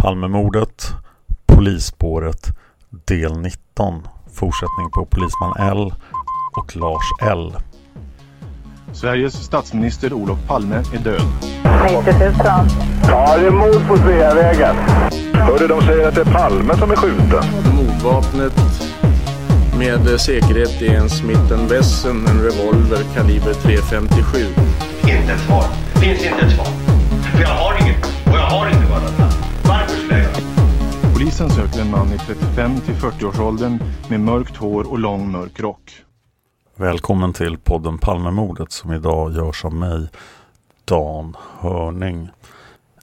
Palmemordet, Polisspåret, del 19. Fortsättning på Polisman L och Lars L. Sveriges statsminister Olof Palme är död. 90 000. Ja, det är mord på Sveavägen. Hörde de säger att det är Palme som är skjuten. Mordvapnet med säkerhet är en Smith Wesson, en revolver kaliber .357. Inte ett svar. Finns inte ett svar. För jag har Polisen söker en man i 35 till 40-årsåldern med mörkt hår och lång mörk rock. Välkommen till podden Palmemordet som idag görs av mig, Dan Hörning.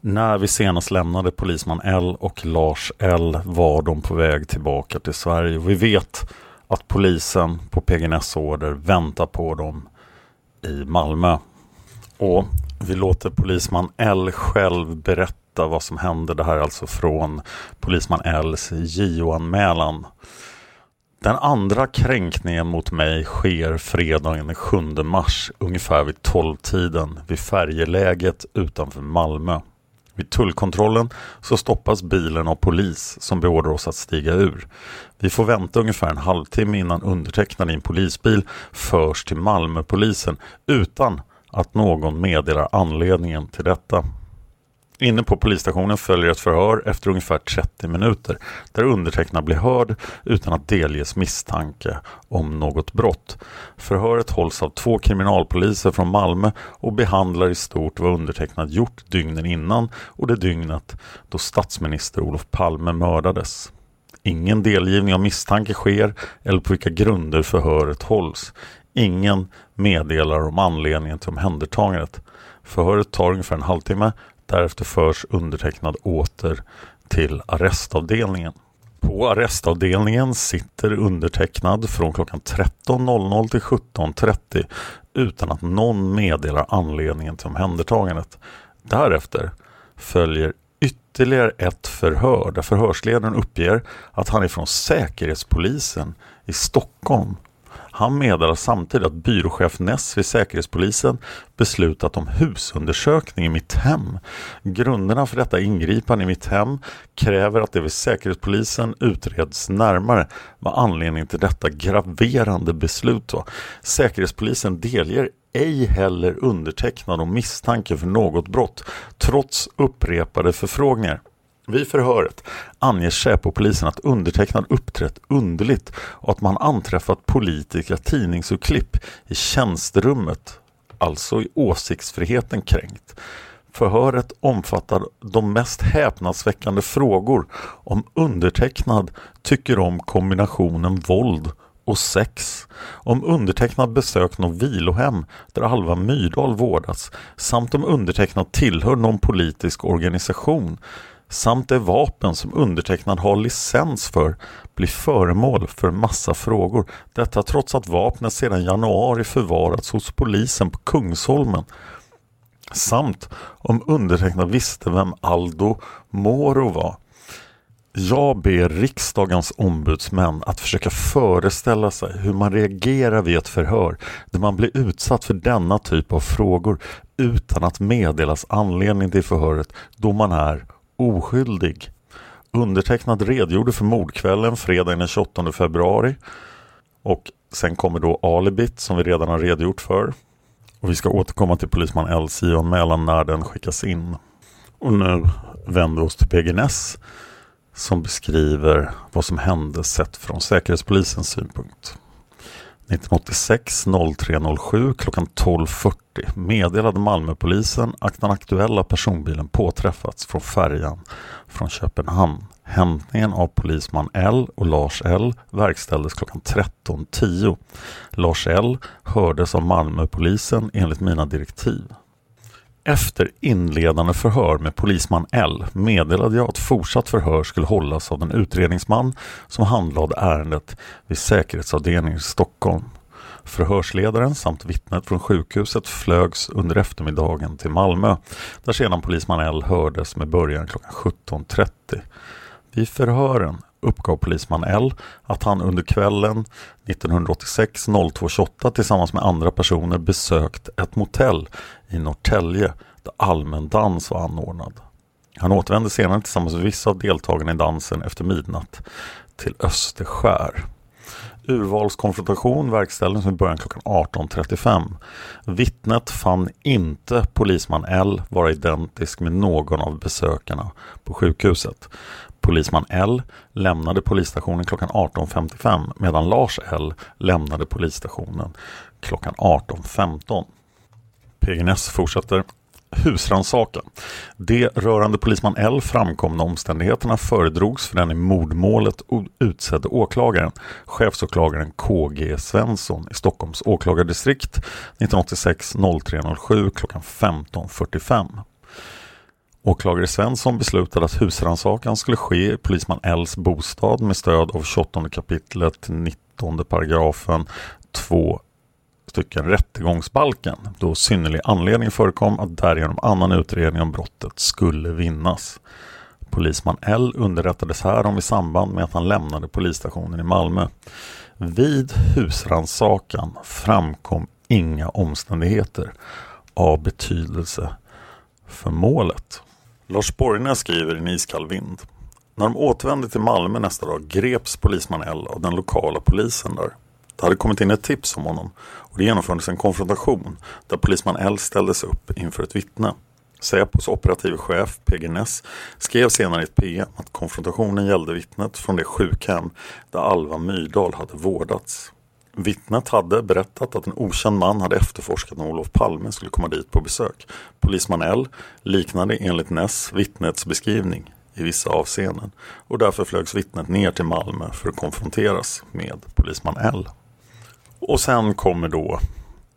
När vi senast lämnade polisman L och Lars L var de på väg tillbaka till Sverige. Vi vet att polisen på PGNS order väntar på dem i Malmö. Och vi låter polisman L själv berätta vad som hände. Det här är alltså från polisman Ls JO-anmälan. Den andra kränkningen mot mig sker fredagen den 7 mars ungefär vid 12-tiden vid färjeläget utanför Malmö. Vid tullkontrollen så stoppas bilen av polis som beordrar oss att stiga ur. Vi får vänta ungefär en halvtimme innan undertecknad i en polisbil förs till Malmöpolisen utan att någon meddelar anledningen till detta. Inne på polisstationen följer ett förhör efter ungefär 30 minuter där undertecknad blir hörd utan att delges misstanke om något brott. Förhöret hålls av två kriminalpoliser från Malmö och behandlar i stort vad undertecknad gjort dygnen innan och det dygnet då statsminister Olof Palme mördades. Ingen delgivning av misstanke sker eller på vilka grunder förhöret hålls. Ingen meddelar om anledningen till omhändertagandet. Förhöret tar ungefär en halvtimme Därefter förs undertecknad åter till arrestavdelningen. På arrestavdelningen sitter undertecknad från klockan 13.00 till 17.30 utan att någon meddelar anledningen till omhändertagandet. Därefter följer ytterligare ett förhör där förhörsledaren uppger att han är från Säkerhetspolisen i Stockholm han meddelar samtidigt att byråchef Ness vid Säkerhetspolisen beslutat om husundersökning i mitt hem. Grunderna för detta ingripande i mitt hem kräver att det vid Säkerhetspolisen utreds närmare vad anledningen till detta graverande beslut var. Säkerhetspolisen delger ej heller undertecknad om misstanke för något brott trots upprepade förfrågningar. Vid förhöret anger Säpo-polisen att undertecknad uppträtt underligt och att man anträffat politiska tidningsurklipp i tjänsterummet, alltså i åsiktsfriheten kränkt. Förhöret omfattar de mest häpnadsväckande frågor om undertecknad tycker om kombinationen våld och sex. Om undertecknad besökt något vilohem där Alva Myrdal vårdats samt om undertecknad tillhör någon politisk organisation samt det vapen som undertecknad har licens för blir föremål för massa frågor. Detta trots att vapnet sedan januari förvarats hos polisen på Kungsholmen. Samt om undertecknad visste vem Aldo Moro var. Jag ber riksdagens ombudsmän att försöka föreställa sig hur man reagerar vid ett förhör där man blir utsatt för denna typ av frågor utan att meddelas anledning till förhöret då man är oskyldig. Undertecknad redogjorde för mordkvällen fredagen den 28 februari och sen kommer då alibit som vi redan har redogjort för. Och vi ska återkomma till polisman LC och anmälan när den skickas in. Och nu vänder vi oss till PG Ness som beskriver vad som hände sett från Säkerhetspolisens synpunkt. 1986 0307 klockan 12.40 meddelade Malmöpolisen att den aktuella personbilen påträffats från färjan från Köpenhamn. Hämtningen av polisman L och Lars L verkställdes klockan 13.10. Lars L hördes av Malmöpolisen enligt mina direktiv. Efter inledande förhör med polisman L meddelade jag att fortsatt förhör skulle hållas av den utredningsman som handlade ärendet vid säkerhetsavdelningen i Stockholm. Förhörsledaren samt vittnet från sjukhuset flögs under eftermiddagen till Malmö där sedan polisman L hördes med början klockan 17.30. Vid förhören uppgav polisman L att han under kvällen 1986 02.28 tillsammans med andra personer besökt ett motell i Norrtälje där allmän dans var anordnad. Han återvände senare tillsammans med vissa av deltagarna i dansen efter midnatt till Österskär. Urvalskonfrontation verkställdes med början klockan 18.35. Vittnet fann inte polisman L vara identisk med någon av besökarna på sjukhuset. Polisman L lämnade polisstationen klockan 18.55 medan Lars L lämnade polisstationen klockan 18.15. PGNS fortsätter husrannsakan. De rörande polisman L framkomna omständigheterna föredrogs för den i mordmålet utsedde åklagaren, chefsåklagaren KG Svensson i Stockholms åklagardistrikt 1986 0307 klockan 15.45. Åklagare Svensson beslutade att husrannsakan skulle ske i polisman Ls bostad med stöd av 28 kapitlet 19 paragrafen 2 stycken rättegångsbalken då synnerlig anledning förekom att därigenom annan utredning om brottet skulle vinnas. Polisman L underrättades härom i samband med att han lämnade polisstationen i Malmö. Vid husransakan framkom inga omständigheter av betydelse för målet. Lars Borgnäs skriver i en iskall vind. När de återvände till Malmö nästa dag greps polisman L av den lokala polisen där. Det hade kommit in ett tips om honom och det genomfördes en konfrontation där polisman L ställdes upp inför ett vittne. Säpos operative chef PG Ness skrev senare i ett PM att konfrontationen gällde vittnet från det sjukhem där Alva Myrdal hade vårdats. Vittnet hade berättat att en okänd man hade efterforskat när Olof Palme skulle komma dit på besök. Polisman L liknade enligt Ness vittnets beskrivning i vissa avseenden och därför flögs vittnet ner till Malmö för att konfronteras med polisman L. Och sen kommer då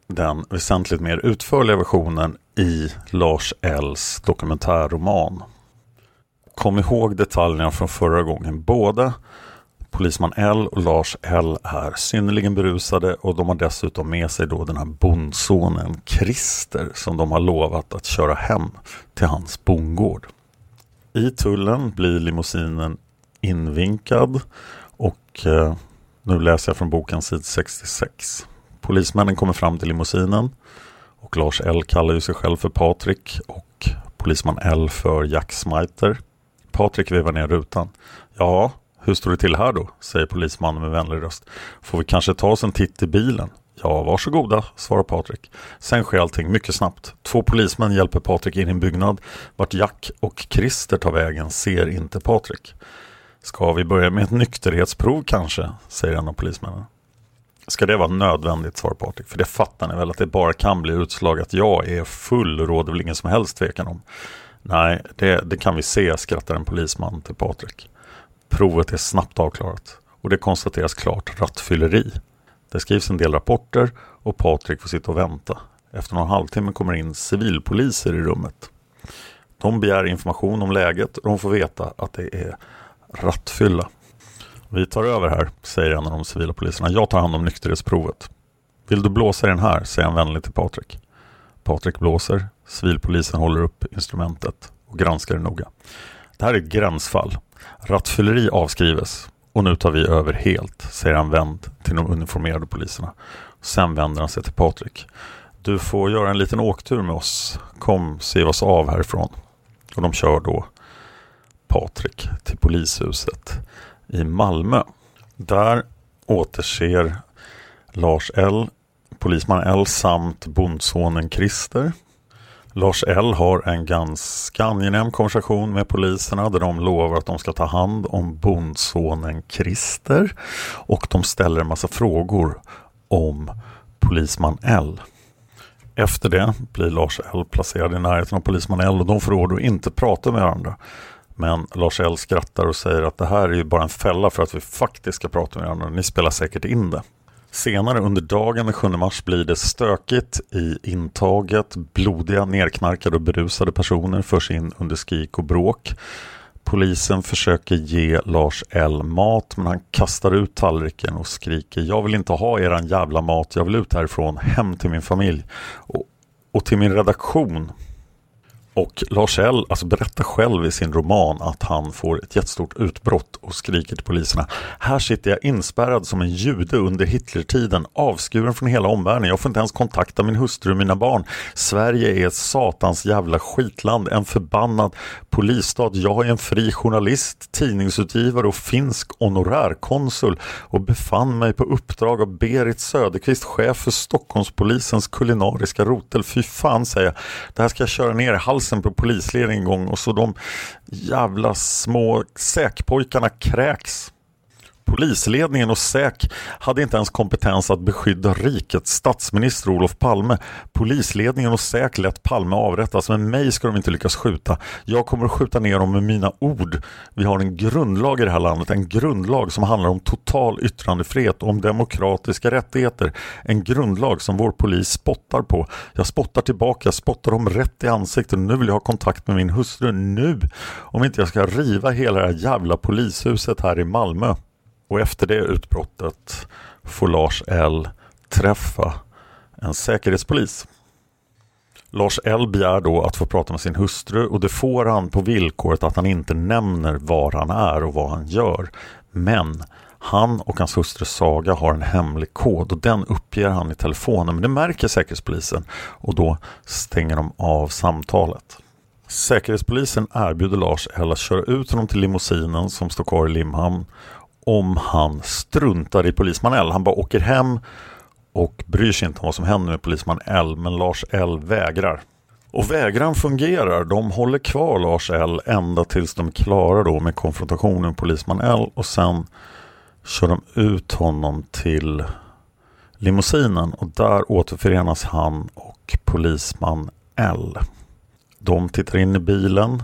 den väsentligt mer utförliga versionen i Lars Ls dokumentärroman. Kom ihåg detaljerna från förra gången. Både Polisman L och Lars L är synnerligen berusade och de har dessutom med sig då den här bondsonen Christer som de har lovat att köra hem till hans bondgård. I tullen blir limousinen invinkad och eh, nu läser jag från boken sid 66. Polismännen kommer fram till limousinen och Lars L kallar ju sig själv för Patrik och polisman L för Jack Smiter. Patrik vevar ner rutan. Ja, hur står det till här då? säger polismannen med vänlig röst. Får vi kanske ta oss en titt i bilen? Ja, varsågoda, svarar Patrik. Sen sker allting mycket snabbt. Två polismän hjälper Patrik in i en byggnad. Vart Jack och Christer tar vägen ser inte Patrik. Ska vi börja med ett nykterhetsprov kanske, säger en av polismännen. Ska det vara nödvändigt, svarar Patrik, för det fattar ni väl att det bara kan bli utslag att jag är full råder väl ingen som helst tvekan om. Nej, det, det kan vi se, skrattar en polisman till Patrik. Provet är snabbt avklarat och det konstateras klart rattfylleri. Det skrivs en del rapporter och Patrik får sitta och vänta. Efter någon halvtimme kommer in civilpoliser i rummet. De begär information om läget och de får veta att det är rattfylla. Vi tar över här, säger en av de civila poliserna. Jag tar hand om nykterhetsprovet. Vill du blåsa i den här, säger han vänligt till Patrik. Patrik blåser, Civilpolisen håller upp instrumentet och granskar det noga. Det här är ett gränsfall. Rattfylleri avskrives och nu tar vi över helt, säger han vänd till de uniformerade poliserna. Sen vänder han sig till Patrik. Du får göra en liten åktur med oss. Kom, se oss av härifrån. Och de kör då Patrik till polishuset i Malmö. Där återser Lars L, polisman L samt bondsonen Christer. Lars L har en ganska angenäm konversation med poliserna där de lovar att de ska ta hand om bondsonen Christer och de ställer en massa frågor om polisman L. Efter det blir Lars L placerad i närheten av polisman L och de får order att inte prata med varandra. Men Lars L skrattar och säger att det här är ju bara en fälla för att vi faktiskt ska prata med varandra. Ni spelar säkert in det. Senare under dagen den 7 mars blir det stökigt i intaget. Blodiga, nerknarkade och berusade personer förs in under skrik och bråk. Polisen försöker ge Lars L mat men han kastar ut tallriken och skriker Jag vill inte ha eran jävla mat, jag vill ut härifrån, hem till min familj och, och till min redaktion och Lars L alltså berättar själv i sin roman att han får ett jättestort utbrott och skriker till poliserna. Här sitter jag inspärrad som en jude under Hitlertiden, avskuren från hela omvärlden. Jag får inte ens kontakta min hustru och mina barn. Sverige är ett satans jävla skitland, en förbannad polisstat. Jag är en fri journalist, tidningsutgivare och finsk honorärkonsul och befann mig på uppdrag av Berit Söderqvist, chef för Stockholmspolisens kulinariska rotel. Fy fan säger jag, det här ska jag köra ner i halsen polisen på polisledningen en gång och så de jävla små säkpojkarna kräks. Polisledningen och SÄK hade inte ens kompetens att beskydda rikets statsminister Olof Palme. Polisledningen och SÄK lät Palme avrättas men mig ska de inte lyckas skjuta. Jag kommer att skjuta ner dem med mina ord. Vi har en grundlag i det här landet, en grundlag som handlar om total yttrandefrihet och om demokratiska rättigheter. En grundlag som vår polis spottar på. Jag spottar tillbaka, jag spottar dem rätt i ansiktet. Nu vill jag ha kontakt med min hustru, nu! Om inte jag ska riva hela det här jävla polishuset här i Malmö. Och efter det utbrottet får Lars L träffa en säkerhetspolis. Lars L begär då att få prata med sin hustru och det får han på villkoret att han inte nämner var han är och vad han gör. Men han och hans hustru Saga har en hemlig kod och den uppger han i telefonen men det märker Säkerhetspolisen och då stänger de av samtalet. Säkerhetspolisen erbjuder Lars L att köra ut honom till limousinen som står kvar i Limhamn om han struntar i polisman L. Han bara åker hem och bryr sig inte om vad som händer med polisman L. Men Lars L vägrar. Och vägran fungerar. De håller kvar Lars L ända tills de är klara då med konfrontationen med polisman L och sen kör de ut honom till limousinen och där återförenas han och polisman L. De tittar in i bilen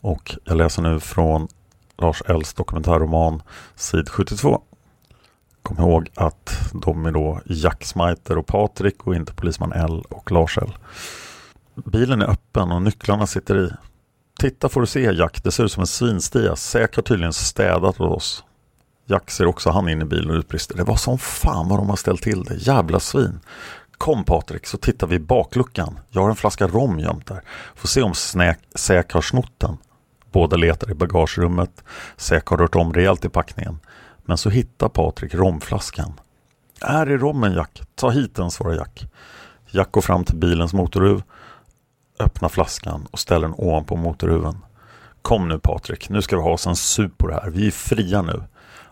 och jag läser nu från Lars Ells dokumentärroman Sid 72. Kom ihåg att de är då Jack Smiter och Patrik och inte polisman L och Lars L. Bilen är öppen och nycklarna sitter i. Titta får du se Jack, det ser ut som en svinstia. Säk har tydligen städat åt oss. Jack ser också han in i bilen och utbrister. Det var som fan vad de har ställt till det. Jävla svin. Kom Patrik så tittar vi i bakluckan. Jag har en flaska rom gömt där. Får se om Säk har snott den. Båda letar i bagagerummet. Säk har rört om rejält i packningen. Men så hittar Patrik romflaskan. Är rommen Jack? Ta hit den, svarar Jack. Jack går fram till bilens motorhuv, öppnar flaskan och ställer den ovanpå motorhuven. Kom nu Patrik, nu ska vi ha oss en sup på det här. Vi är fria nu.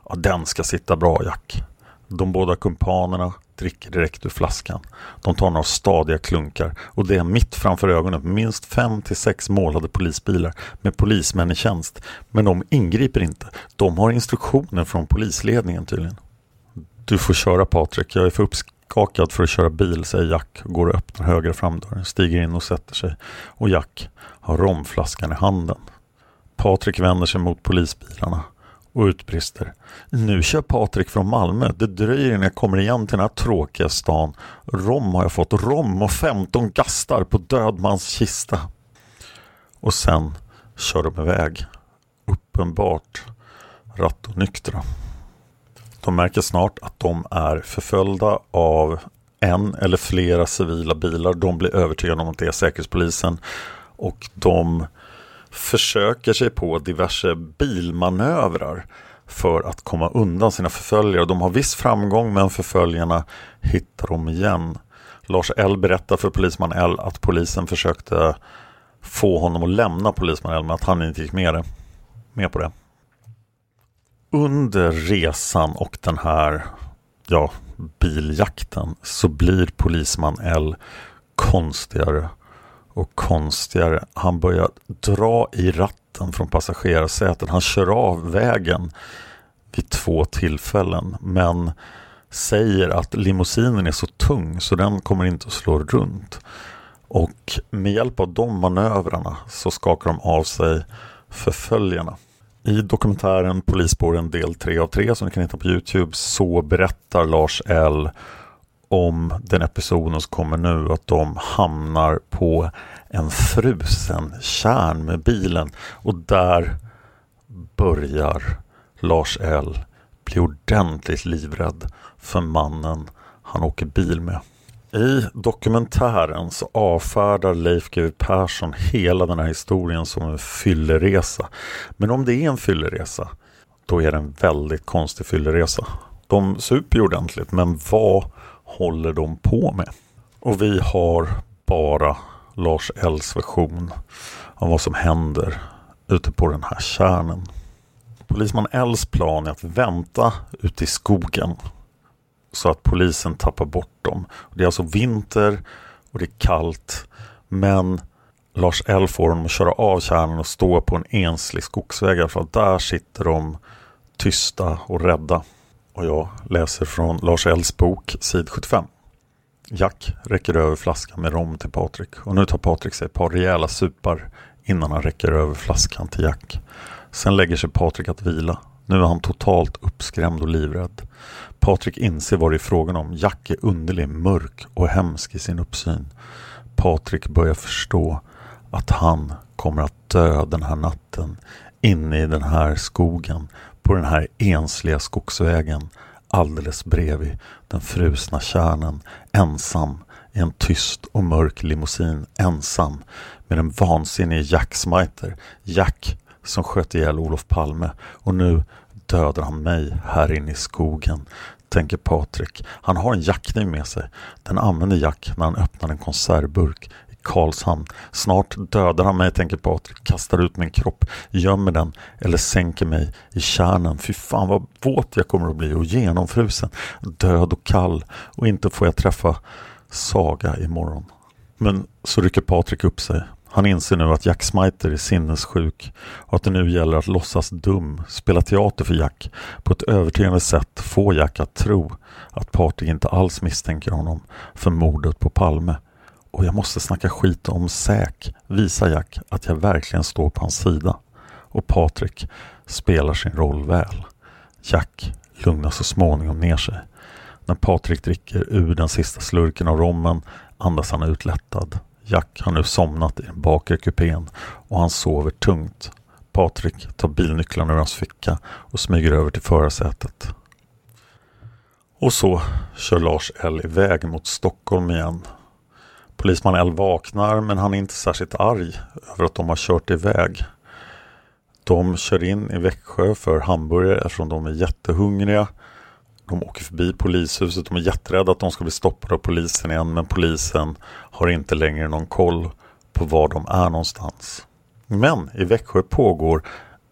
Ja, den ska sitta bra Jack. De båda kumpanerna dricker direkt ur flaskan. De tar några stadiga klunkar och det är mitt framför ögonen minst fem till sex målade polisbilar med polismän i tjänst. Men de ingriper inte. De har instruktioner från polisledningen tydligen. Du får köra Patrik, jag är för uppskakad för att köra bil, säger Jack och går och öppnar högra framdörren, stiger in och sätter sig. Och Jack har romflaskan i handen. Patrik vänder sig mot polisbilarna och utbrister. Nu kör Patrik från Malmö. Det dröjer innan jag kommer igen till den här tråkiga stan. Rom har jag fått. Rom och 15 gastar på dödmans kista. Och sen kör de iväg. Uppenbart rattonyktra. De märker snart att de är förföljda av en eller flera civila bilar. De blir övertygade om att det är Säkerhetspolisen och de försöker sig på diverse bilmanövrar för att komma undan sina förföljare. De har viss framgång men förföljarna hittar dem igen. Lars L berättar för polisman L att polisen försökte få honom att lämna polisman L men att han inte gick med, det, med på det. Under resan och den här ja, biljakten så blir polisman L konstigare och konstigare. Han börjar dra i ratten från passagerarsätet. Han kör av vägen vid två tillfällen men säger att limousinen är så tung så den kommer inte att slå runt. Och med hjälp av de manövrarna så skakar de av sig förföljarna. I dokumentären Polisspåren del 3 av 3 som ni kan hitta på Youtube så berättar Lars L om den episoden som kommer nu att de hamnar på en frusen kärn med bilen och där börjar Lars L bli ordentligt livrädd för mannen han åker bil med. I dokumentären så avfärdar Leif GW Persson hela den här historien som en fylleresa. Men om det är en fylleresa, då är det en väldigt konstig fylleresa. De super ju ordentligt, men vad håller de på med? Och vi har bara Lars Ls version av vad som händer ute på den här kärnen. Polisman Ls plan är att vänta ute i skogen så att polisen tappar bort dem. Det är alltså vinter och det är kallt men Lars L får honom att köra av kärnan och stå på en enslig skogsväg för att där sitter de tysta och rädda. Och jag läser från Lars Ells bok, sid 75. Jack räcker över flaskan med rom till Patrik och nu tar Patrik sig ett par rejäla supar innan han räcker över flaskan till Jack. Sen lägger sig Patrik att vila. Nu är han totalt uppskrämd och livrädd. Patrik inser vad det är frågan om. Jack är underlig, mörk och hemsk i sin uppsyn. Patrik börjar förstå att han kommer att dö den här natten inne i den här skogen på den här ensliga skogsvägen alldeles bredvid den frusna kärnan, ensam i en tyst och mörk limousin ensam med den vansinnige Jack Smiter. Jack som sköt ihjäl Olof Palme och nu dödar han mig här inne i skogen, tänker Patrik. Han har en jackkniv med sig. Den använder Jack när han öppnar en konservburk Karlshamn. Snart dödar han mig, tänker Patrik, kastar ut min kropp, gömmer den eller sänker mig i kärnan. Fy fan vad våt jag kommer att bli och genomfrusen, död och kall och inte får jag träffa Saga imorgon. Men så rycker Patrik upp sig. Han inser nu att Jack Smiter är sinnessjuk och att det nu gäller att låtsas dum, spela teater för Jack, på ett övertygande sätt få Jack att tro att Patrik inte alls misstänker honom för mordet på Palme. Och jag måste snacka skit om säk, visar Jack att jag verkligen står på hans sida. Och Patrik spelar sin roll väl. Jack lugnar så småningom ner sig. När Patrik dricker ur den sista slurken av rommen andas han utlättad. Jack har nu somnat i den bakre kupén och han sover tungt. Patrik tar bilnycklarna ur hans ficka och smyger över till förarsätet. Och så kör Lars L iväg mot Stockholm igen. Polisman L vaknar men han är inte särskilt arg över att de har kört iväg. De kör in i Växjö för hamburgare eftersom de är jättehungriga de åker förbi polishuset, de är jätterädda att de ska bli stoppade av polisen igen men polisen har inte längre någon koll på var de är någonstans. Men i Växjö pågår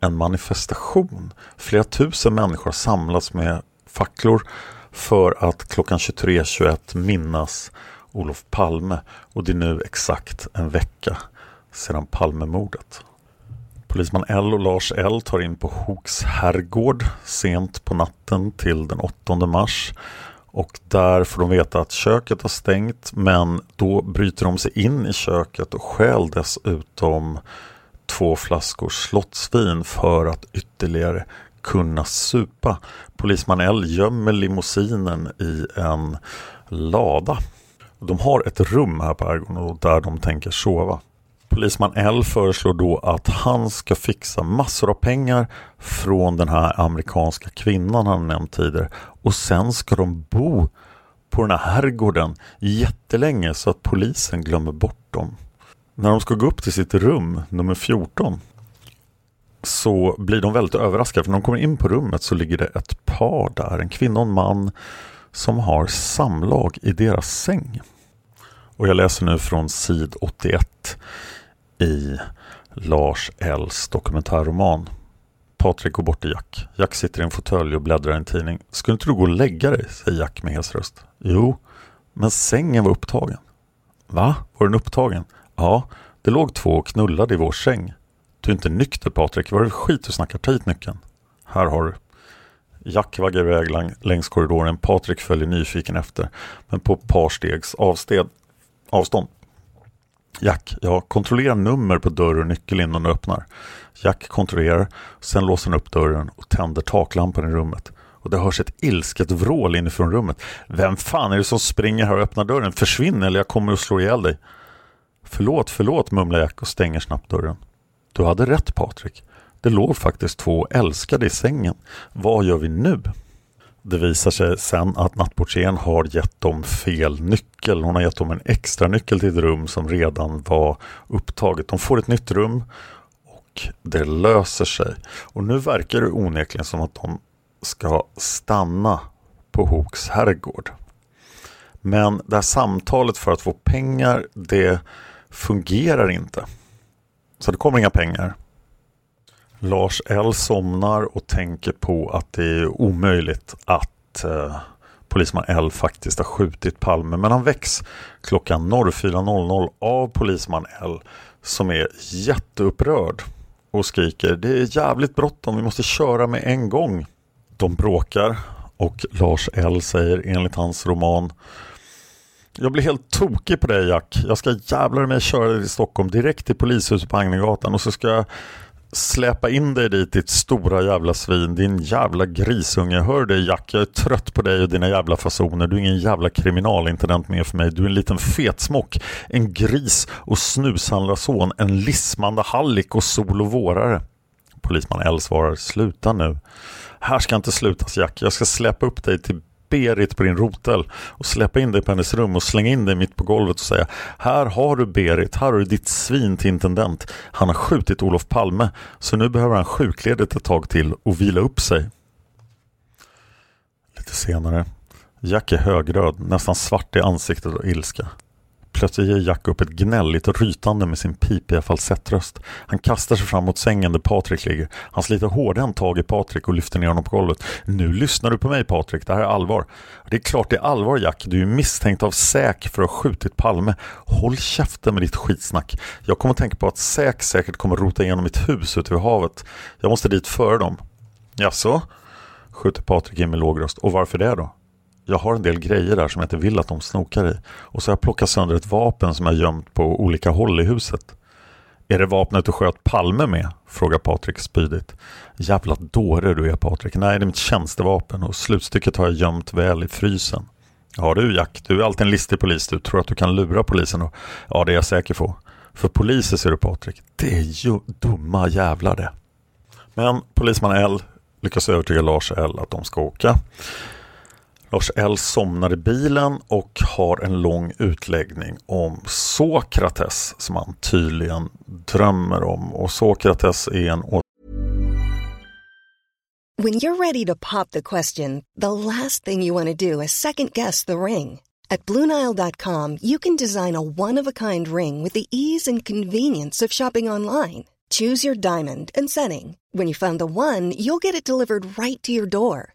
en manifestation. Flera tusen människor samlas med facklor för att klockan 23.21 minnas Olof Palme och det är nu exakt en vecka sedan Palmemordet. Polisman L och Lars L tar in på Hooks herrgård sent på natten till den 8 mars. Och där får de veta att köket har stängt men då bryter de sig in i köket och stjäl dessutom två flaskor slottsvin för att ytterligare kunna supa. Polisman L gömmer limousinen i en lada. De har ett rum här på herrgården där de tänker sova. Polisman L föreslår då att han ska fixa massor av pengar från den här amerikanska kvinnan han nämnt tidigare och sen ska de bo på den här herrgården jättelänge så att polisen glömmer bort dem. När de ska gå upp till sitt rum, nummer 14, så blir de väldigt överraskade. För när de kommer in på rummet så ligger det ett par där, en kvinna och en man som har samlag i deras säng. Och jag läser nu från sid 81 i Lars Ls dokumentärroman. Patrik går bort till Jack. Jack sitter i en fåtölj och bläddrar i en tidning. Skulle inte du gå och lägga dig? säger Jack med hes röst. Jo, men sängen var upptagen. Va? Var den upptagen? Ja, det låg två och knullade i vår säng. Du är inte nykter Patrik, vad är det skit du snackar? Ta hit nyckeln. Här har du. Jack vaggar iväg längs korridoren. Patrik följer nyfiken efter. Men på ett par stegs avsted, avstånd. Jack, jag kontrollerar nummer på dörr och nyckel innan du öppnar. Jack kontrollerar, sen låser han upp dörren och tänder taklampan i rummet. Och det hörs ett ilsket vrål inifrån rummet. Vem fan är det som springer här och öppnar dörren? Försvinn eller jag kommer att slå ihjäl dig. Förlåt, förlåt, mumlar Jack och stänger snabbt dörren. Du hade rätt Patrik. Det låg faktiskt två älskade i sängen. Vad gör vi nu? Det visar sig sen att nattportieren har gett dem fel nyckel. Hon har gett dem en extra nyckel till ett rum som redan var upptaget. De får ett nytt rum och det löser sig. Och nu verkar det onekligen som att de ska stanna på Hooks herrgård. Men det här samtalet för att få pengar, det fungerar inte. Så det kommer inga pengar. Lars L somnar och tänker på att det är omöjligt att eh, polisman L faktiskt har skjutit Palme. Men han väcks klockan 04.00 av polisman L som är jätteupprörd och skriker det är jävligt bråttom, vi måste köra med en gång. De bråkar och Lars L säger enligt hans roman jag blir helt tokig på dig Jack. Jag ska jävlar mig köra dig till Stockholm direkt till polishuset på Agnegatan och så ska jag släpa in dig dit ditt stora jävla svin, din jävla grisunge. Hör dig Jack, jag är trött på dig och dina jävla fasoner. Du är ingen jävla kriminalintendent mer för mig. Du är en liten fetsmock, en gris och snushandlarson, en lismande hallick och sol och vårare. Polisman L svarar, sluta nu. Här ska inte slutas Jack, jag ska släppa upp dig till Berit på din rotel och släppa in dig på hennes rum och slänga in dig mitt på golvet och säga Här har du Berit, här har du ditt svin till intendent. Han har skjutit Olof Palme så nu behöver han sjukledigt ett tag till och vila upp sig. Lite senare. Jack är högröd, nästan svart i ansiktet och ilska. Plötsligt ger Jack upp ett gnälligt rytande med sin pipiga falsettröst. Han kastar sig fram mot sängen där Patrik ligger. Han sliter hårdhänt tag i Patrik och lyfter ner honom på golvet. Nu lyssnar du på mig Patrik, det här är allvar. Det är klart det är allvar Jack, du är misstänkt av SÄK för att ha skjutit Palme. Håll käften med ditt skitsnack. Jag kommer att tänka på att SÄK säkert kommer att rota igenom mitt hus ute vid havet. Jag måste dit före dem. Jaså? skjuter Patrik in med låg röst. Och varför det då? Jag har en del grejer där som jag inte vill att de snokar i. Och så har jag plockat sönder ett vapen som jag gömt på olika håll i huset. Är det vapnet du sköt Palme med? Frågar Patrik spydigt. Jävla dåre du är Patrik. Nej, det är mitt tjänstevapen och slutstycket har jag gömt väl i frysen. Ja du Jack, du är alltid en listig polis. Du tror att du kan lura polisen och ja, det är jag säker på. För poliser ser du Patrik, det är ju dumma jävlar det. Men polisman L lyckas övertyga Lars L att de ska åka. Lars L somnar i bilen och har en lång utläggning om Sokrates som han tydligen drömmer om. Och Sokrates är en When you're ready to pop the question, the last thing you want to do is second guess the ring. At BlueNile.com you can design a one-of-a-kind ring with the ease and convenience of shopping online. Choose your diamond and setting. When you find the one, you'll get it delivered right to your door.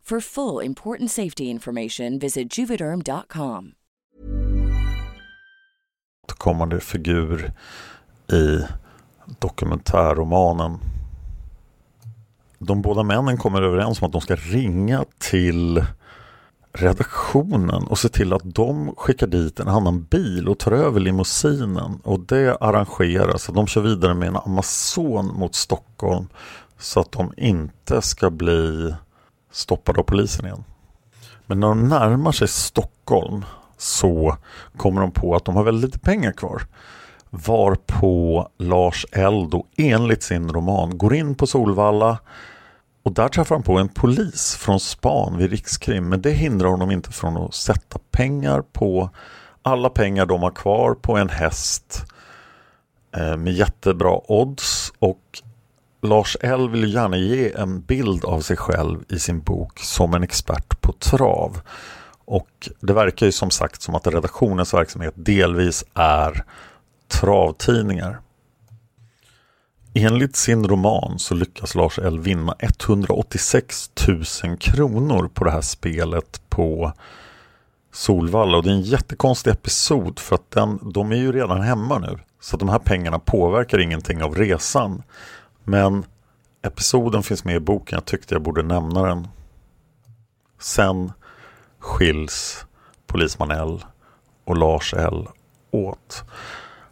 For full important safety information, visit juvederm.com. Kommande figur i dokumentärromanen. De båda männen kommer överens om att de ska ringa till redaktionen och se till att de skickar dit en annan bil och tar över limousinen och det arrangeras. De kör vidare med en Amazon mot Stockholm så att de inte ska bli stoppade av polisen igen. Men när de närmar sig Stockholm så kommer de på att de har väldigt lite pengar kvar. Varpå Lars Eldo enligt sin roman går in på Solvalla och där träffar han på en polis från span vid Rikskrim. Men det hindrar honom inte från att sätta pengar på alla pengar de har kvar på en häst eh, med jättebra odds och Lars L vill gärna ge en bild av sig själv i sin bok som en expert på trav. Och det verkar ju som sagt som att redaktionens verksamhet delvis är travtidningar. Enligt sin roman så lyckas Lars L vinna 186 000 kronor på det här spelet på Solvalla och det är en jättekonstig episod för att den, de är ju redan hemma nu. Så de här pengarna påverkar ingenting av resan. Men episoden finns med i boken, jag tyckte jag borde nämna den. Sen skiljs polisman L och Lars L åt.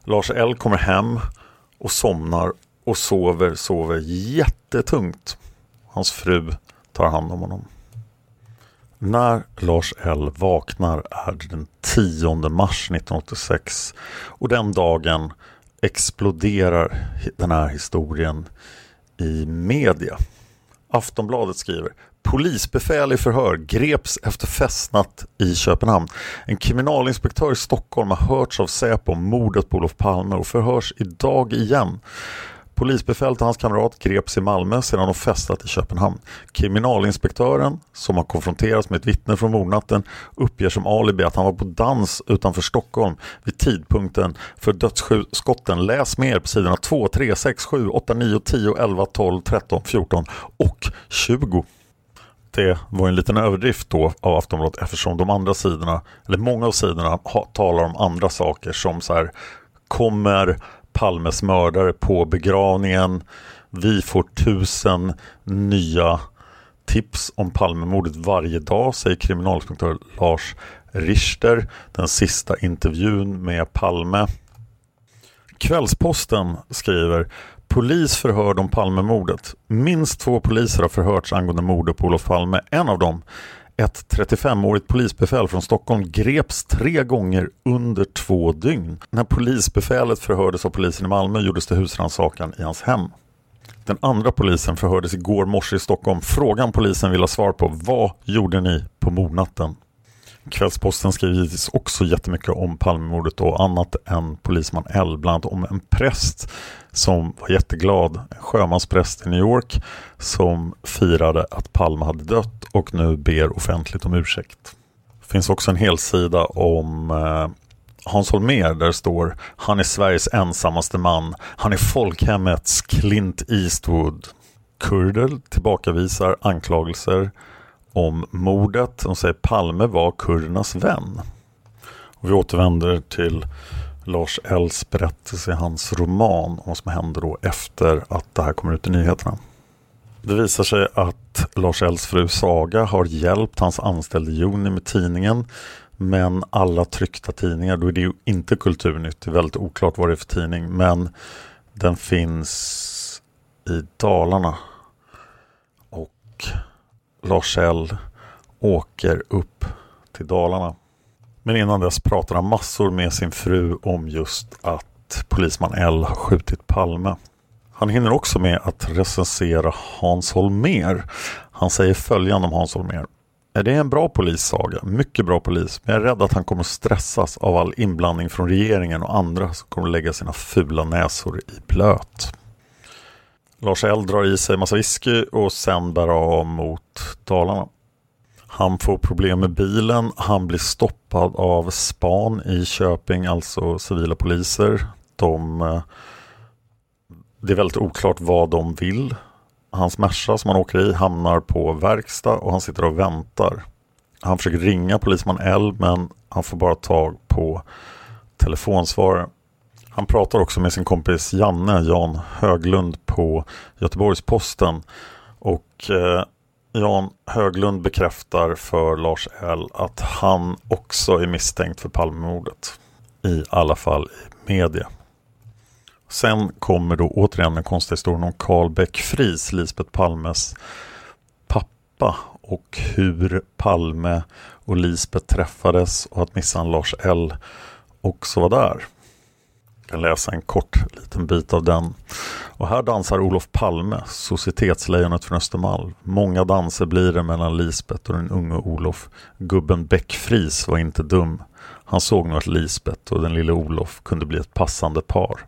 Lars L kommer hem och somnar och sover, sover jättetungt. Hans fru tar hand om honom. När Lars L vaknar är det den 10 mars 1986 och den dagen exploderar den här historien i media. Aftonbladet skriver Polisbefäl i förhör greps efter festnatt i Köpenhamn. En kriminalinspektör i Stockholm har hörts av Säpo om mordet på Olof Palme och förhörs idag igen. Polisbefälet och hans kamrat greps i Malmö sedan de festat i Köpenhamn. Kriminalinspektören, som har konfronterats med ett vittne från mordnatten, uppger som alibi att han var på dans utanför Stockholm vid tidpunkten för dödsskotten. Läs mer på sidorna 2, 3, 6, 7, 8, 9, 10, 11, 12, 13, 14 och 20 det var en liten överdrift då av Aftonbladet eftersom de andra sidorna, eller många av sidorna talar om andra saker som så här kommer Palmes mördare på begravningen. Vi får tusen nya tips om Palmemordet varje dag, säger kriminalinspektör Lars Richter. Den sista intervjun med Palme. Kvällsposten skriver Polis förhörd om Palmemordet. Minst två poliser har förhörts angående mordet på Olof Palme. En av dem, ett 35-årigt polisbefäl från Stockholm greps tre gånger under två dygn. När polisbefälet förhördes av polisen i Malmö gjordes det husrannsakan i hans hem. Den andra polisen förhördes igår morse i Stockholm. Frågan polisen vill ha svar på Vad gjorde ni på mordnatten? Kvällsposten skriver givetvis också jättemycket om Palmemordet och annat än polisman L. Bland annat om en präst som var jätteglad, en sjömanspräst i New York som firade att Palme hade dött och nu ber offentligt om ursäkt. Det finns också en hel sida om eh, Hans Holmér där det står Han är Sveriges ensammaste man. Han är folkhemmets Clint Eastwood. Kurder tillbakavisar anklagelser om mordet. De säger Palme var kurdernas vän. Och vi återvänder till Lars Els berättelse i hans roman om vad som händer då efter att det här kommer ut i nyheterna. Det visar sig att Lars Els fru Saga har hjälpt hans anställde Joni med tidningen men alla tryckta tidningar, då är det ju inte Kulturnytt, det är väldigt oklart vad det är för tidning men den finns i Dalarna och Lars L åker upp till Dalarna. Men innan dess pratar han massor med sin fru om just att polisman L har skjutit Palme. Han hinner också med att recensera Hans Holmer. Han säger följande om Hans Holmer. Det är en bra polissaga, mycket bra polis, men jag är rädd att han kommer stressas av all inblandning från regeringen och andra som kommer lägga sina fula näsor i blöt. Lars L drar i sig massa whisky och sen bär av mot Dalarna. Han får problem med bilen, han blir stoppad av span i Köping, alltså civila poliser. De, eh, det är väldigt oklart vad de vill. Hans Merca som han åker i hamnar på verkstad och han sitter och väntar. Han försöker ringa polisman L men han får bara tag på telefonsvarare. Han pratar också med sin kompis Janne, Jan Höglund på Göteborgs-Posten och eh, Jan Höglund bekräftar för Lars L att han också är misstänkt för Palmemordet. I alla fall i media. Sen kommer då återigen den konstiga historien om Carl Beck Fries, Lisbeth Palmes pappa och hur Palme och Lisbeth träffades och att missan Lars L också var där. Jag kan läsa en kort liten bit av den. Och här dansar Olof Palme, societetslejonet från Östermalm. Många danser blir det mellan Lisbeth och den unge Olof. Gubben Bäckfris var inte dum. Han såg nog att Lisbeth och den lille Olof kunde bli ett passande par.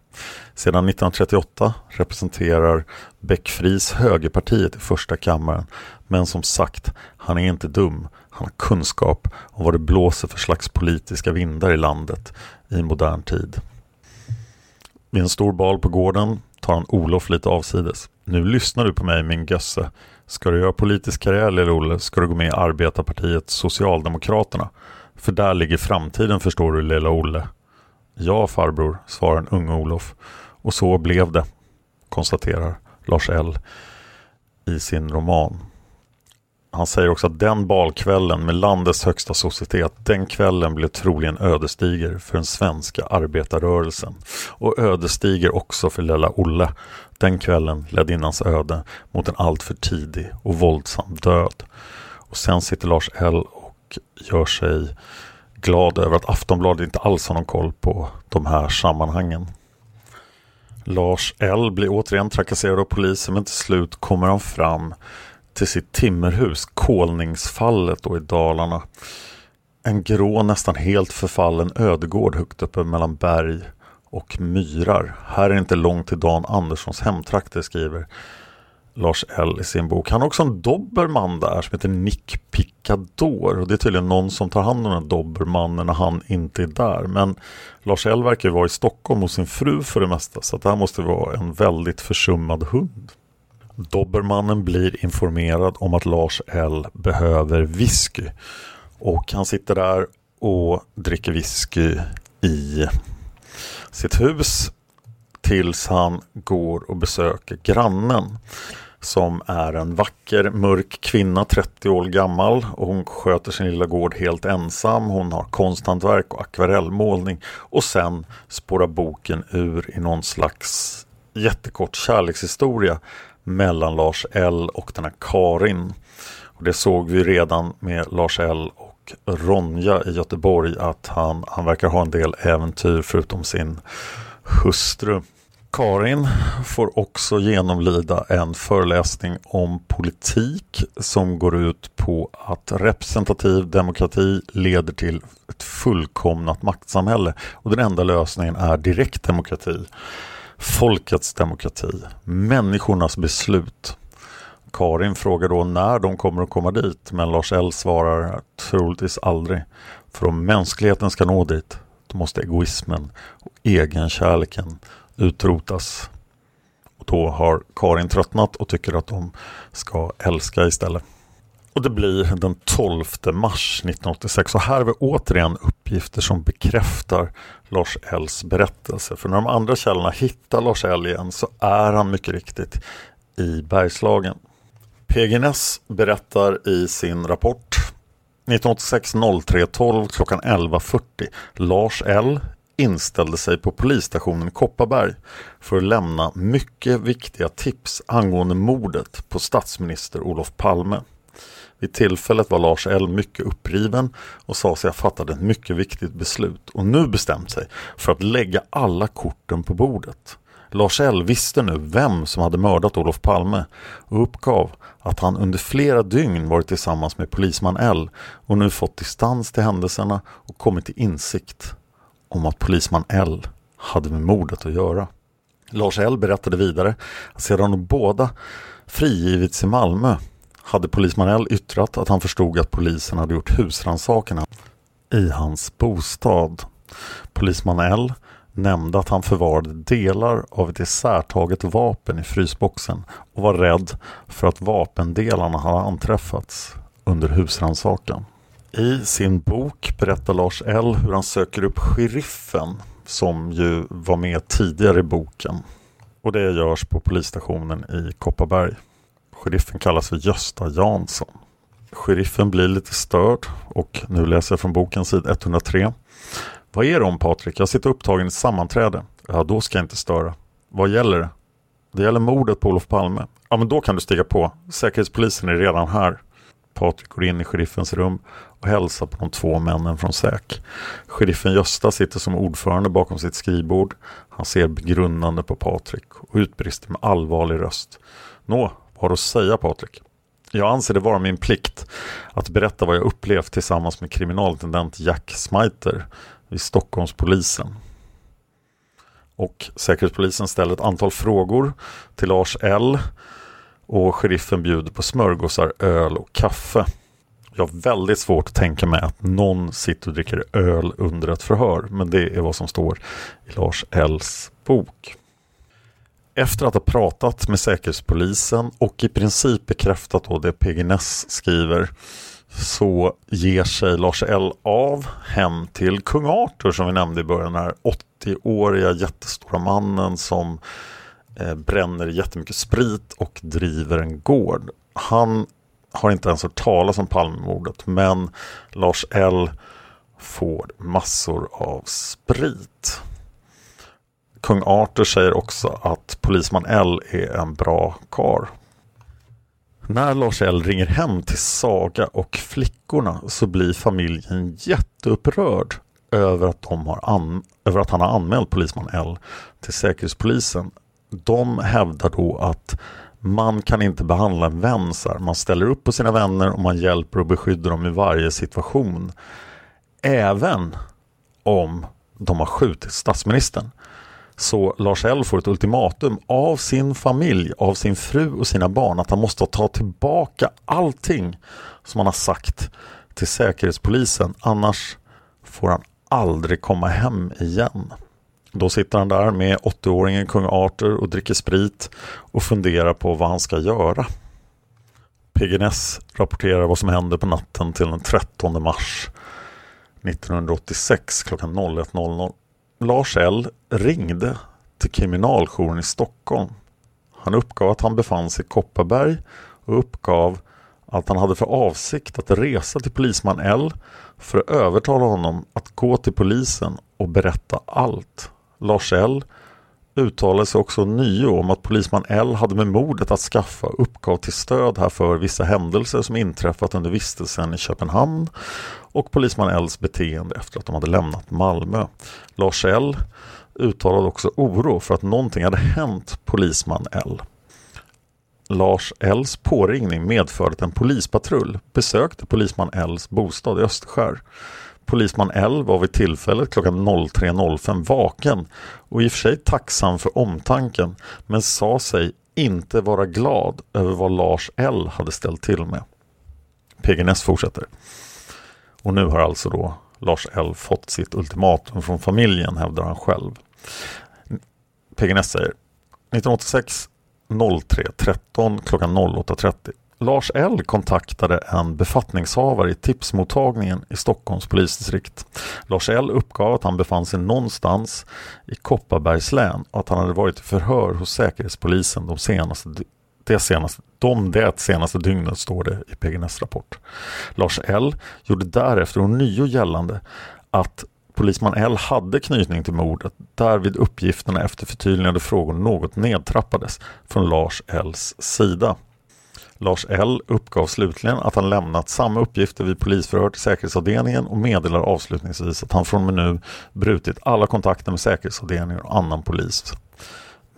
Sedan 1938 representerar Bäckfris högerpartiet i första kammaren. Men som sagt, han är inte dum. Han har kunskap om vad det blåser för slags politiska vindar i landet i modern tid. Vid en stor bal på gården tar han Olof lite avsides. Nu lyssnar du på mig min gösse. Ska du göra politisk karriär lille Olle ska du gå med i arbetarpartiet Socialdemokraterna. För där ligger framtiden förstår du lilla Olle. Ja farbror, svarar en unge Olof. Och så blev det, konstaterar Lars L i sin roman. Han säger också att den balkvällen med landets högsta societet, den kvällen blev troligen ödesdiger för den svenska arbetarrörelsen. Och ödesdiger också för lilla Olle. Den kvällen ledde in hans öde mot en alltför tidig och våldsam död. Och sen sitter Lars L och gör sig glad över att Aftonbladet inte alls har någon koll på de här sammanhangen. Lars L blir återigen trakasserad av polisen men till slut kommer han fram till sitt timmerhus, Kolningsfallet då i Dalarna. En grå, nästan helt förfallen ödegård högt uppe mellan berg och myrar. Här är inte långt till Dan Anderssons hemtrakter skriver Lars L i sin bok. Han har också en dobermann där som heter Nick Picador och det är tydligen någon som tar hand om den dobermannen när han inte är där. Men Lars L verkar vara i Stockholm hos sin fru för det mesta så det här måste vara en väldigt försummad hund. Dobermannen blir informerad om att Lars L behöver whisky. Och han sitter där och dricker whisky i sitt hus tills han går och besöker grannen som är en vacker mörk kvinna, 30 år gammal och hon sköter sin lilla gård helt ensam. Hon har konsthantverk och akvarellmålning och sen spårar boken ur i någon slags jättekort kärlekshistoria mellan Lars L och den här Karin. Och det såg vi redan med Lars L och Ronja i Göteborg att han, han verkar ha en del äventyr förutom sin hustru. Karin får också genomlida en föreläsning om politik som går ut på att representativ demokrati leder till ett fullkomnat maktsamhälle och den enda lösningen är direktdemokrati folkets demokrati, människornas beslut. Karin frågar då när de kommer att komma dit men Lars L svarar troligtvis aldrig. För om mänskligheten ska nå dit då måste egoismen och egenkärleken utrotas. Och då har Karin tröttnat och tycker att de ska älska istället. Och det blir den 12 mars 1986 och här har vi återigen uppgifter som bekräftar Lars Ells berättelse. För när de andra källorna hittar Lars L igen så är han mycket riktigt i Bergslagen. PGNS berättar i sin rapport 1986 03 12 klockan 11.40 Lars L inställde sig på polisstationen i Kopparberg för att lämna mycket viktiga tips angående mordet på statsminister Olof Palme. Vid tillfället var Lars L mycket uppriven och sa sig ha fattat ett mycket viktigt beslut och nu bestämt sig för att lägga alla korten på bordet. Lars L visste nu vem som hade mördat Olof Palme och uppgav att han under flera dygn varit tillsammans med polisman L och nu fått distans till händelserna och kommit till insikt om att polisman L hade med mordet att göra. Lars L berättade vidare att sedan de båda frigivits i Malmö hade polisman L yttrat att han förstod att polisen hade gjort husrannsakan i hans bostad. Polisman L nämnde att han förvarade delar av ett isärtaget vapen i frysboxen och var rädd för att vapendelarna hade anträffats under husrannsakan. I sin bok berättar Lars L hur han söker upp sheriffen som ju var med tidigare i boken. Och det görs på polisstationen i Kopparberg. Sheriffen kallas för Gösta Jansson. Sheriffen blir lite störd och nu läser jag från boken sid 103. Vad är det om Patrik? Jag sitter upptagen i ett sammanträde. Ja, då ska jag inte störa. Vad gäller det? Det gäller mordet på Olof Palme. Ja, men då kan du stiga på. Säkerhetspolisen är redan här. Patrik går in i sheriffens rum och hälsar på de två männen från SÄK. Sheriffen Gösta sitter som ordförande bakom sitt skrivbord. Han ser begrundande på Patrik och utbrister med allvarlig röst. Nå, har att säga Patrik? Jag anser det vara min plikt att berätta vad jag upplevt tillsammans med kriminalintendent Jack Smiter vid Stockholmspolisen. Och Säkerhetspolisen ställer ett antal frågor till Lars L och sheriffen bjuder på smörgåsar, öl och kaffe. Jag har väldigt svårt att tänka mig att någon sitter och dricker öl under ett förhör, men det är vad som står i Lars Ls bok. Efter att ha pratat med Säkerhetspolisen och i princip bekräftat då det PGNS skriver så ger sig Lars L av hem till kung Arthur som vi nämnde i början, den här 80-åriga jättestora mannen som eh, bränner jättemycket sprit och driver en gård. Han har inte ens hört talas om Palmemordet men Lars L får massor av sprit. Kung Arthur säger också att polisman L är en bra kar. När Lars L ringer hem till Saga och flickorna så blir familjen jätteupprörd över att, de har över att han har anmält polisman L till Säkerhetspolisen. De hävdar då att man kan inte behandla en vän så här. Man ställer upp på sina vänner och man hjälper och beskyddar dem i varje situation. Även om de har skjutit statsministern. Så Lars L får ett ultimatum av sin familj, av sin fru och sina barn att han måste ta tillbaka allting som han har sagt till Säkerhetspolisen. Annars får han aldrig komma hem igen. Då sitter han där med 80-åringen kung Arthur och dricker sprit och funderar på vad han ska göra. PGNS rapporterar vad som händer på natten till den 13 mars 1986 klockan 01.00. Lars L ringde till kriminaljouren i Stockholm. Han uppgav att han befann sig i Kopparberg och uppgav att han hade för avsikt att resa till polisman L för att övertala honom att gå till polisen och berätta allt. Lars L uttalade sig också nio om att polisman L hade med mordet att skaffa uppgav till stöd härför vissa händelser som inträffat under vistelsen i Köpenhamn och polisman Ls beteende efter att de hade lämnat Malmö. Lars L uttalade också oro för att någonting hade hänt polisman L. Lars Ls påringning medförde att en polispatrull besökte polisman Ls bostad i Österskär. Polisman L var vid tillfället klockan 03.05 vaken och i och för sig tacksam för omtanken men sa sig inte vara glad över vad Lars L hade ställt till med. PGNS fortsätter. Och nu har alltså då Lars L fått sitt ultimatum från familjen hävdar han själv. PGNS säger 1986 03.13 klockan 08.30 Lars L kontaktade en befattningshavare i tipsmottagningen i Stockholms polisdistrikt. Lars L uppgav att han befann sig någonstans i Kopparbergs län och att han hade varit i förhör hos Säkerhetspolisen de senaste, det senaste, de det senaste dygnet står det i PGNs rapport. Lars L gjorde därefter ånyo gällande att Polisman L hade knytning till mordet, därvid uppgifterna efter förtydligande frågor något nedtrappades från Lars Ls sida. Lars L uppgav slutligen att han lämnat samma uppgifter vid polisförhör till säkerhetsavdelningen och meddelar avslutningsvis att han från och med nu brutit alla kontakter med säkerhetsavdelningen och annan polis.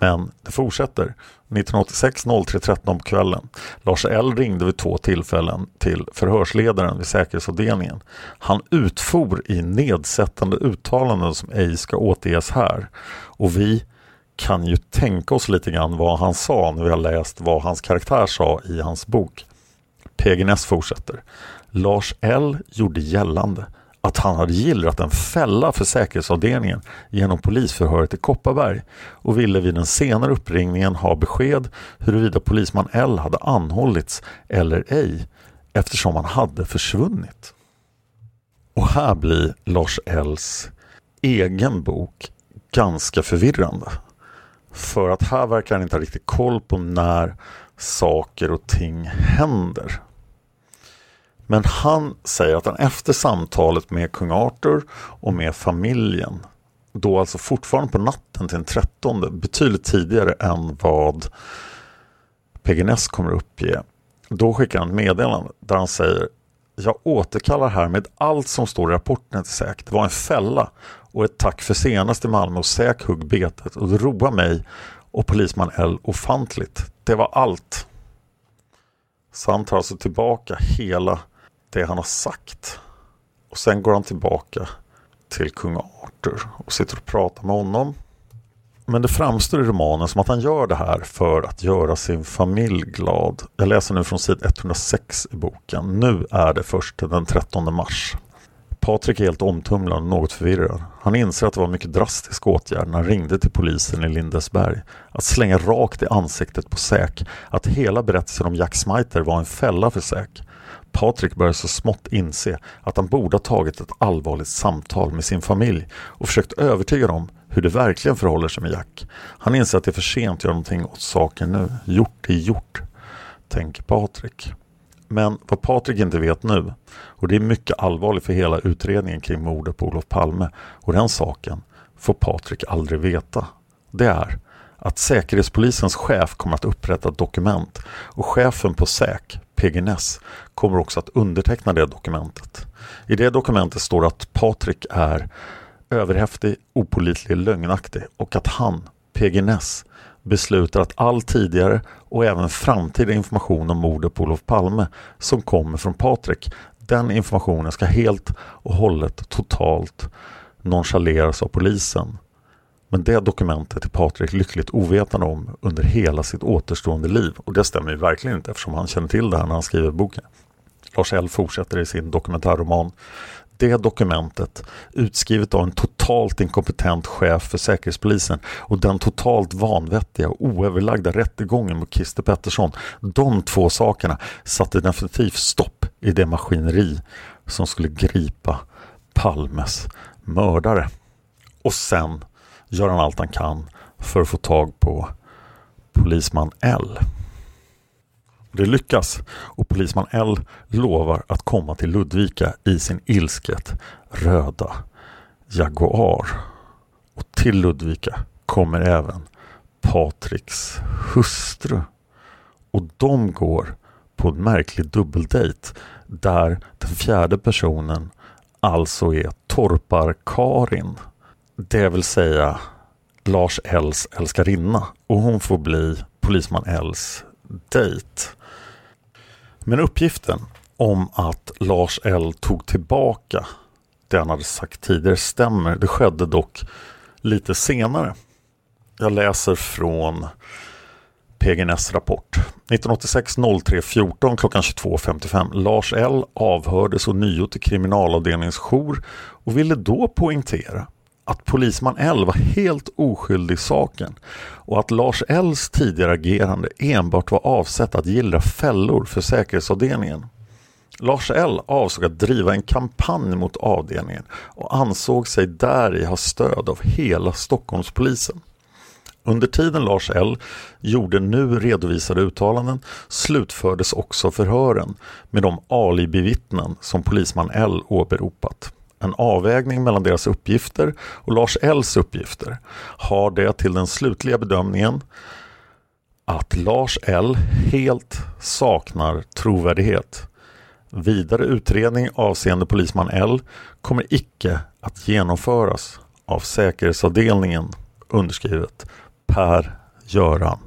Men det fortsätter. 1986 03.13 på kvällen. Lars L ringde vid två tillfällen till förhörsledaren vid säkerhetsavdelningen. Han utfor i nedsättande uttalanden som ej ska återges här. Och vi kan ju tänka oss lite grann vad han sa när vi har läst vad hans karaktär sa i hans bok. PGNS fortsätter. Lars L gjorde gällande att han hade gillrat en fälla för säkerhetsavdelningen genom polisförhöret i Kopparberg och ville vid den senare uppringningen ha besked huruvida polisman L hade anhållits eller ej eftersom han hade försvunnit. Och här blir Lars Ls egen bok ganska förvirrande. För att här verkar han inte ha riktigt koll på när saker och ting händer. Men han säger att han efter samtalet med kung Arthur och med familjen, då alltså fortfarande på natten till den 13, betydligt tidigare än vad PGNS kommer uppge. Då skickar han ett meddelande där han säger Jag återkallar härmed allt som står i rapporten till SÄK. Det var en fälla och ett tack för senast i Malmö och SÄK hugg betet och det roar mig och polisman L ofantligt. Det var allt. Så han tar alltså tillbaka hela det han har sagt. Och sen går han tillbaka till kung Arthur och sitter och pratar med honom. Men det framstår i romanen som att han gör det här för att göra sin familj glad. Jag läser nu från sid 106 i boken. Nu är det först den 13 mars. Patrik är helt omtumlad och något förvirrad. Han inser att det var en mycket drastisk åtgärd när han ringde till polisen i Lindesberg. Att slänga rakt i ansiktet på Säk att hela berättelsen om Jack Smiter var en fälla för Säk. Patrik börjar så smått inse att han borde ha tagit ett allvarligt samtal med sin familj och försökt övertyga dem hur det verkligen förhåller sig med Jack. Han inser att det är för sent att göra någonting åt saken nu. Gjort är gjort, tänker Patrik. Men vad Patrik inte vet nu, och det är mycket allvarligt för hela utredningen kring mordet på Olof Palme, och den saken får Patrik aldrig veta. Det är att Säkerhetspolisens chef kommer att upprätta ett dokument och chefen på SÄK, PGNS, kommer också att underteckna det dokumentet. I det dokumentet står att Patrik är överhäftig, opolitlig, lögnaktig och att han, PGNS, beslutar att all tidigare och även framtida information om mordet på Olof Palme som kommer från Patrik, den informationen ska helt och hållet totalt nonchaleras av polisen. Men det dokumentet är Patrik lyckligt ovetande om under hela sitt återstående liv och det stämmer ju verkligen inte eftersom han känner till det här när han skriver boken. Lars L fortsätter i sin dokumentärroman det dokumentet utskrivet av en totalt inkompetent chef för Säkerhetspolisen och den totalt vanvettiga och oöverlagda rättegången mot Christer Pettersson. De två sakerna satte definitivt stopp i det maskineri som skulle gripa Palmes mördare. Och sen gör han allt han kan för att få tag på polisman L. Det lyckas och polisman L lovar att komma till Ludvika i sin ilsket röda Jaguar. Och till Ludvika kommer även Patriks hustru. Och de går på en märklig dubbeldejt där den fjärde personen alltså är Torpar-Karin. Det vill säga Lars Ls älskarinna och hon får bli polisman Ls dejt. Men uppgiften om att Lars L tog tillbaka det han hade sagt tidigare stämmer. Det skedde dock lite senare. Jag läser från PGNS rapport. 1986 03 14 klockan 22.55. Lars L avhördes ånyo till kriminalavdelningens jour och ville då poängtera att polisman L var helt oskyldig i saken och att Lars Ls tidigare agerande enbart var avsett att gillra fällor för säkerhetsavdelningen. Lars L avsåg att driva en kampanj mot avdelningen och ansåg sig där i ha stöd av hela Stockholmspolisen. Under tiden Lars L gjorde nu redovisade uttalanden slutfördes också förhören med de alibivittnen som polisman L åberopat. En avvägning mellan deras uppgifter och Lars Ls uppgifter har det till den slutliga bedömningen att Lars L helt saknar trovärdighet. Vidare utredning avseende polisman L kommer icke att genomföras av säkerhetsavdelningen underskrivet Per-Göran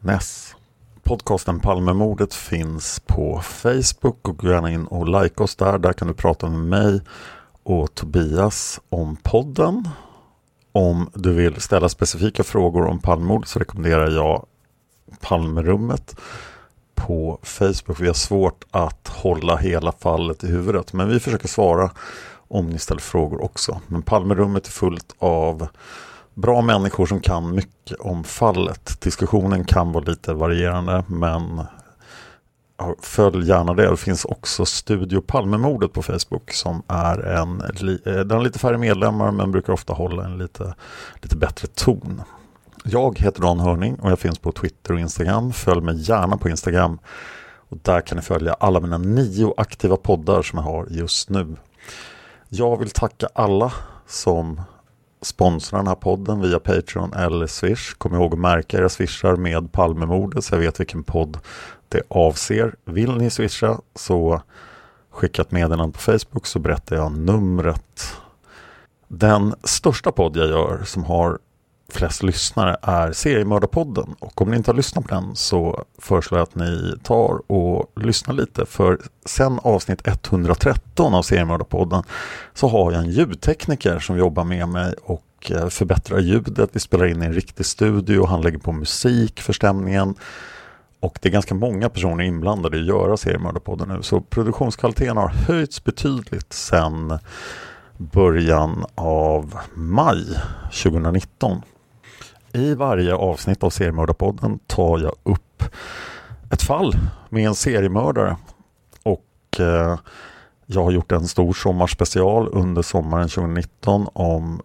Ness. Podcasten Palmemordet finns på Facebook och gå gärna in och like oss där. Där kan du prata med mig och Tobias om podden. Om du vill ställa specifika frågor om Palmemordet så rekommenderar jag Palmerummet på Facebook. Vi har svårt att hålla hela fallet i huvudet men vi försöker svara om ni ställer frågor också. Men Palmerummet är fullt av bra människor som kan mycket om fallet. Diskussionen kan vara lite varierande men följ gärna det. Det finns också Studio Palmemordet på Facebook som är en, eh, den har lite färre medlemmar men brukar ofta hålla en lite, lite bättre ton. Jag heter Dan Hörning och jag finns på Twitter och Instagram. Följ mig gärna på Instagram. Och där kan ni följa alla mina nio aktiva poddar som jag har just nu. Jag vill tacka alla som sponsrar den här podden via Patreon eller Swish. Kom ihåg att märka era swishar med Palmemordet så jag vet vilken podd det avser. Vill ni swisha så skicka ett meddelande på Facebook så berättar jag numret. Den största podd jag gör som har flest lyssnare är Seriemördarpodden och om ni inte har lyssnat på den så föreslår jag att ni tar och lyssnar lite för sen avsnitt 113 av Seriemördarpodden så har jag en ljudtekniker som jobbar med mig och eh, förbättrar ljudet. Vi spelar in i en riktig studio, han lägger på musik för stämningen och det är ganska många personer inblandade i att göra Seriemördarpodden nu så produktionskvaliteten har höjts betydligt sedan början av maj 2019. I varje avsnitt av Seriemördarpodden tar jag upp ett fall med en seriemördare. Och eh, jag har gjort en stor sommarspecial under sommaren 2019 om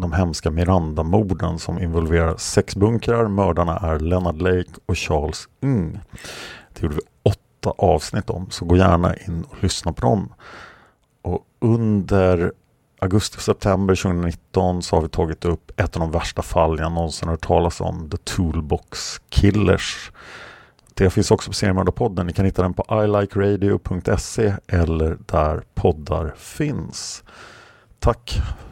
de hemska Miranda-morden som involverar sex bunkrar. Mördarna är Leonard Lake och Charles Ng. Det gjorde vi åtta avsnitt om, så gå gärna in och lyssna på dem. Och under augusti och september 2019 så har vi tagit upp ett av de värsta fall jag någonsin hört talas om, The Toolbox Killers. Det finns också på Seriemördarpodden. Ni kan hitta den på ilikeradio.se eller där poddar finns. Tack